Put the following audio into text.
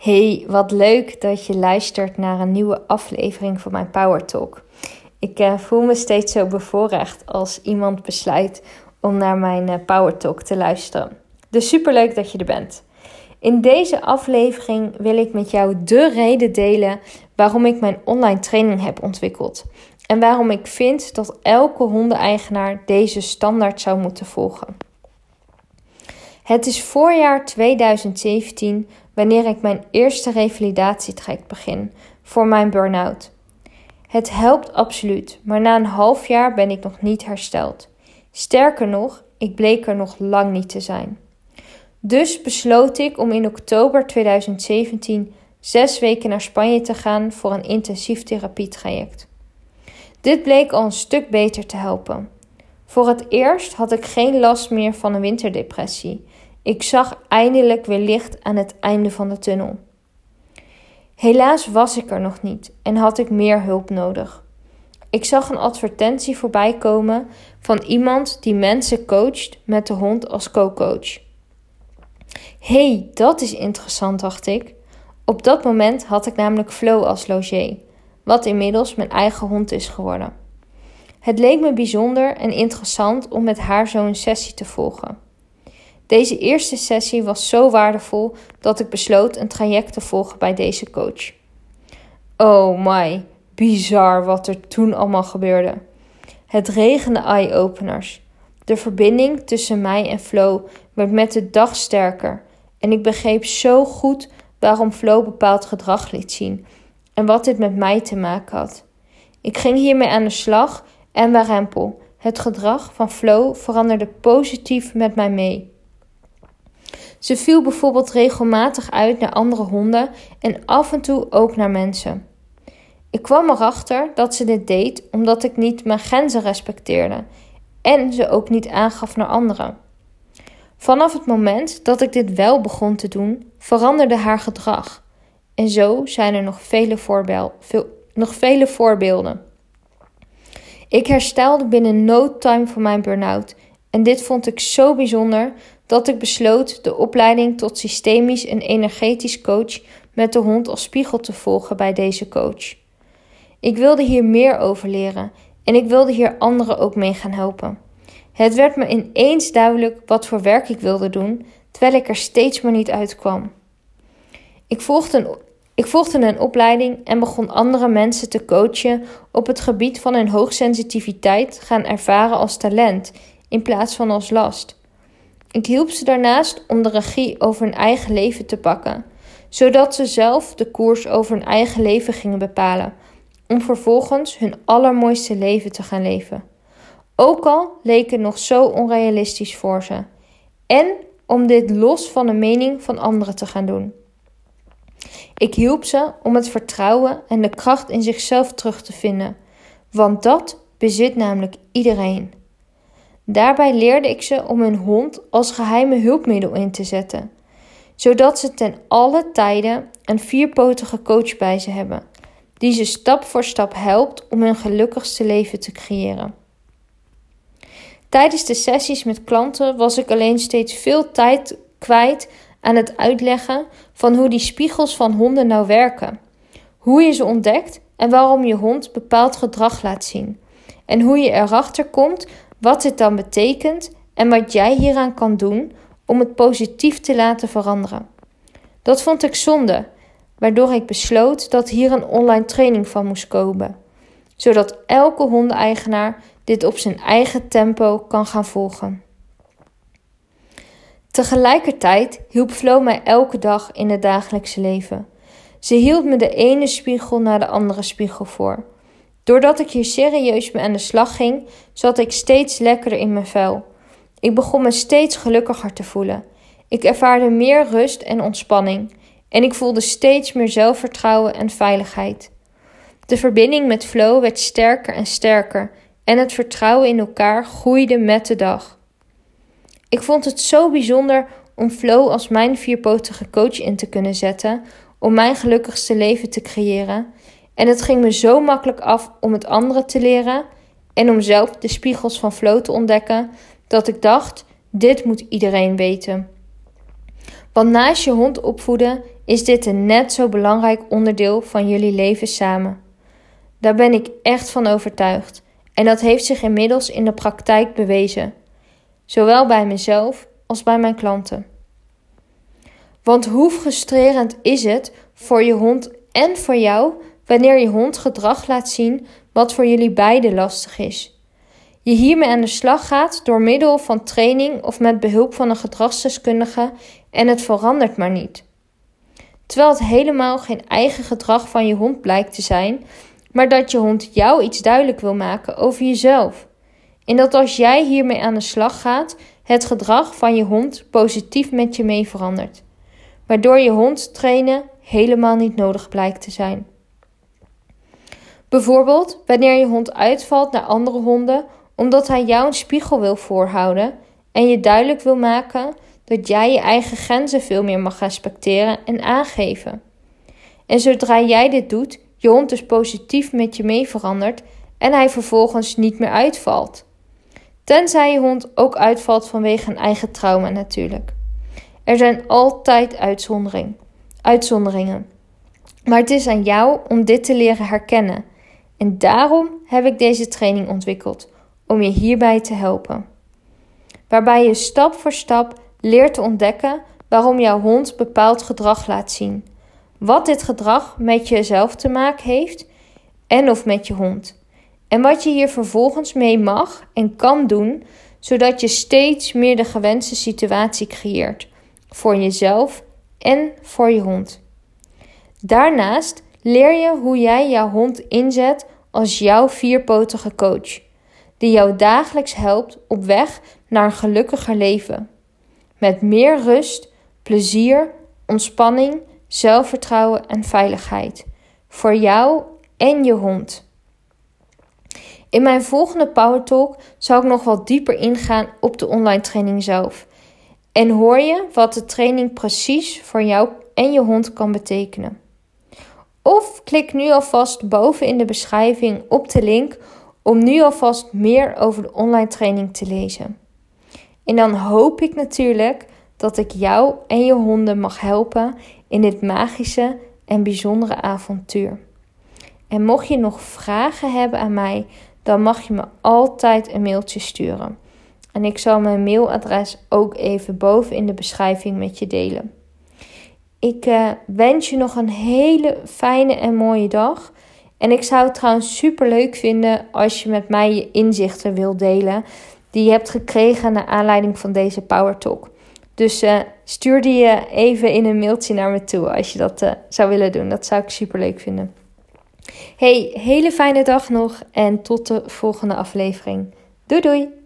Hey, wat leuk dat je luistert naar een nieuwe aflevering van mijn Power Talk. Ik uh, voel me steeds zo bevoorrecht als iemand besluit om naar mijn uh, Power Talk te luisteren. Dus superleuk dat je er bent. In deze aflevering wil ik met jou de reden delen waarom ik mijn online training heb ontwikkeld. En waarom ik vind dat elke hondeneigenaar deze standaard zou moeten volgen. Het is voorjaar 2017 wanneer ik mijn eerste revalidatietraject begin voor mijn burn-out. Het helpt absoluut, maar na een half jaar ben ik nog niet hersteld. Sterker nog, ik bleek er nog lang niet te zijn. Dus besloot ik om in oktober 2017 zes weken naar Spanje te gaan voor een intensief therapietraject. Dit bleek al een stuk beter te helpen. Voor het eerst had ik geen last meer van een winterdepressie ik zag eindelijk weer licht aan het einde van de tunnel. Helaas was ik er nog niet en had ik meer hulp nodig. Ik zag een advertentie voorbij komen van iemand die mensen coacht met de hond als co-coach. hey, dat is interessant, dacht ik. Op dat moment had ik namelijk Flo als logé, wat inmiddels mijn eigen hond is geworden. Het leek me bijzonder en interessant om met haar zo'n sessie te volgen. Deze eerste sessie was zo waardevol dat ik besloot een traject te volgen bij deze coach. Oh my, bizar wat er toen allemaal gebeurde. Het regende eye-openers. De verbinding tussen mij en Flo werd met de dag sterker en ik begreep zo goed waarom Flo bepaald gedrag liet zien en wat dit met mij te maken had. Ik ging hiermee aan de slag en warempel. Het gedrag van Flo veranderde positief met mij mee. Ze viel bijvoorbeeld regelmatig uit naar andere honden en af en toe ook naar mensen. Ik kwam erachter dat ze dit deed omdat ik niet mijn grenzen respecteerde en ze ook niet aangaf naar anderen. Vanaf het moment dat ik dit wel begon te doen, veranderde haar gedrag. En zo zijn er nog vele, voorbeeld, veel, nog vele voorbeelden. Ik herstelde binnen no time van mijn burn-out en dit vond ik zo bijzonder dat ik besloot de opleiding tot systemisch en energetisch coach met de hond als spiegel te volgen bij deze coach. Ik wilde hier meer over leren en ik wilde hier anderen ook mee gaan helpen. Het werd me ineens duidelijk wat voor werk ik wilde doen, terwijl ik er steeds maar niet uitkwam. Ik volgde een, ik volgde een opleiding en begon andere mensen te coachen op het gebied van hun hoogsensitiviteit gaan ervaren als talent in plaats van als last. Ik hielp ze daarnaast om de regie over hun eigen leven te pakken, zodat ze zelf de koers over hun eigen leven gingen bepalen, om vervolgens hun allermooiste leven te gaan leven. Ook al leek het nog zo onrealistisch voor ze. En om dit los van de mening van anderen te gaan doen. Ik hielp ze om het vertrouwen en de kracht in zichzelf terug te vinden, want dat bezit namelijk iedereen. Daarbij leerde ik ze om hun hond als geheime hulpmiddel in te zetten, zodat ze ten alle tijden een vierpotige coach bij ze hebben, die ze stap voor stap helpt om hun gelukkigste leven te creëren. Tijdens de sessies met klanten was ik alleen steeds veel tijd kwijt aan het uitleggen van hoe die spiegels van honden nou werken, hoe je ze ontdekt en waarom je hond bepaald gedrag laat zien, en hoe je erachter komt wat dit dan betekent en wat jij hieraan kan doen om het positief te laten veranderen. Dat vond ik zonde, waardoor ik besloot dat hier een online training van moest komen, zodat elke hondeneigenaar dit op zijn eigen tempo kan gaan volgen. Tegelijkertijd hielp Flo mij elke dag in het dagelijkse leven. Ze hield me de ene spiegel naar de andere spiegel voor. Doordat ik hier serieus mee aan de slag ging, zat ik steeds lekkerder in mijn vel. Ik begon me steeds gelukkiger te voelen. Ik ervaarde meer rust en ontspanning. En ik voelde steeds meer zelfvertrouwen en veiligheid. De verbinding met Flo werd sterker en sterker en het vertrouwen in elkaar groeide met de dag. Ik vond het zo bijzonder om Flo als mijn vierpotige coach in te kunnen zetten om mijn gelukkigste leven te creëren en het ging me zo makkelijk af om het anderen te leren en om zelf de spiegels van Flo te ontdekken, dat ik dacht: dit moet iedereen weten. Want naast je hond opvoeden is dit een net zo belangrijk onderdeel van jullie leven samen. Daar ben ik echt van overtuigd en dat heeft zich inmiddels in de praktijk bewezen, zowel bij mezelf als bij mijn klanten. Want hoe frustrerend is het voor je hond en voor jou wanneer je hond gedrag laat zien wat voor jullie beiden lastig is? Je hiermee aan de slag gaat door middel van training of met behulp van een gedragsdeskundige en het verandert maar niet. Terwijl het helemaal geen eigen gedrag van je hond blijkt te zijn, maar dat je hond jou iets duidelijk wil maken over jezelf. En dat als jij hiermee aan de slag gaat, het gedrag van je hond positief met je mee verandert. Waardoor je hond trainen helemaal niet nodig blijkt te zijn. Bijvoorbeeld wanneer je hond uitvalt naar andere honden omdat hij jou een spiegel wil voorhouden en je duidelijk wil maken dat jij je eigen grenzen veel meer mag respecteren en aangeven. En zodra jij dit doet, je hond dus positief met je mee verandert en hij vervolgens niet meer uitvalt. Tenzij je hond ook uitvalt vanwege een eigen trauma natuurlijk. Er zijn altijd uitzondering, uitzonderingen. Maar het is aan jou om dit te leren herkennen. En daarom heb ik deze training ontwikkeld, om je hierbij te helpen. Waarbij je stap voor stap leert te ontdekken waarom jouw hond bepaald gedrag laat zien. Wat dit gedrag met jezelf te maken heeft en of met je hond. En wat je hier vervolgens mee mag en kan doen, zodat je steeds meer de gewenste situatie creëert voor jezelf en voor je hond. Daarnaast leer je hoe jij jouw hond inzet als jouw vierpotige coach, die jou dagelijks helpt op weg naar een gelukkiger leven. Met meer rust, plezier, ontspanning, zelfvertrouwen en veiligheid. Voor jou en je hond. In mijn volgende Power Talk zal ik nog wat dieper ingaan op de online training zelf. En hoor je wat de training precies voor jou en je hond kan betekenen. Of klik nu alvast boven in de beschrijving op de link om nu alvast meer over de online training te lezen. En dan hoop ik natuurlijk dat ik jou en je honden mag helpen in dit magische en bijzondere avontuur. En mocht je nog vragen hebben aan mij, dan mag je me altijd een mailtje sturen. En ik zal mijn mailadres ook even boven in de beschrijving met je delen. Ik uh, wens je nog een hele fijne en mooie dag. En ik zou het trouwens super leuk vinden als je met mij je inzichten wilt delen. Die je hebt gekregen naar aanleiding van deze Power Talk. Dus uh, stuur die uh, even in een mailtje naar me toe als je dat zou willen doen. Dat zou ik super leuk vinden. Hey, hele fijne dag nog en tot de volgende aflevering. Doei doei!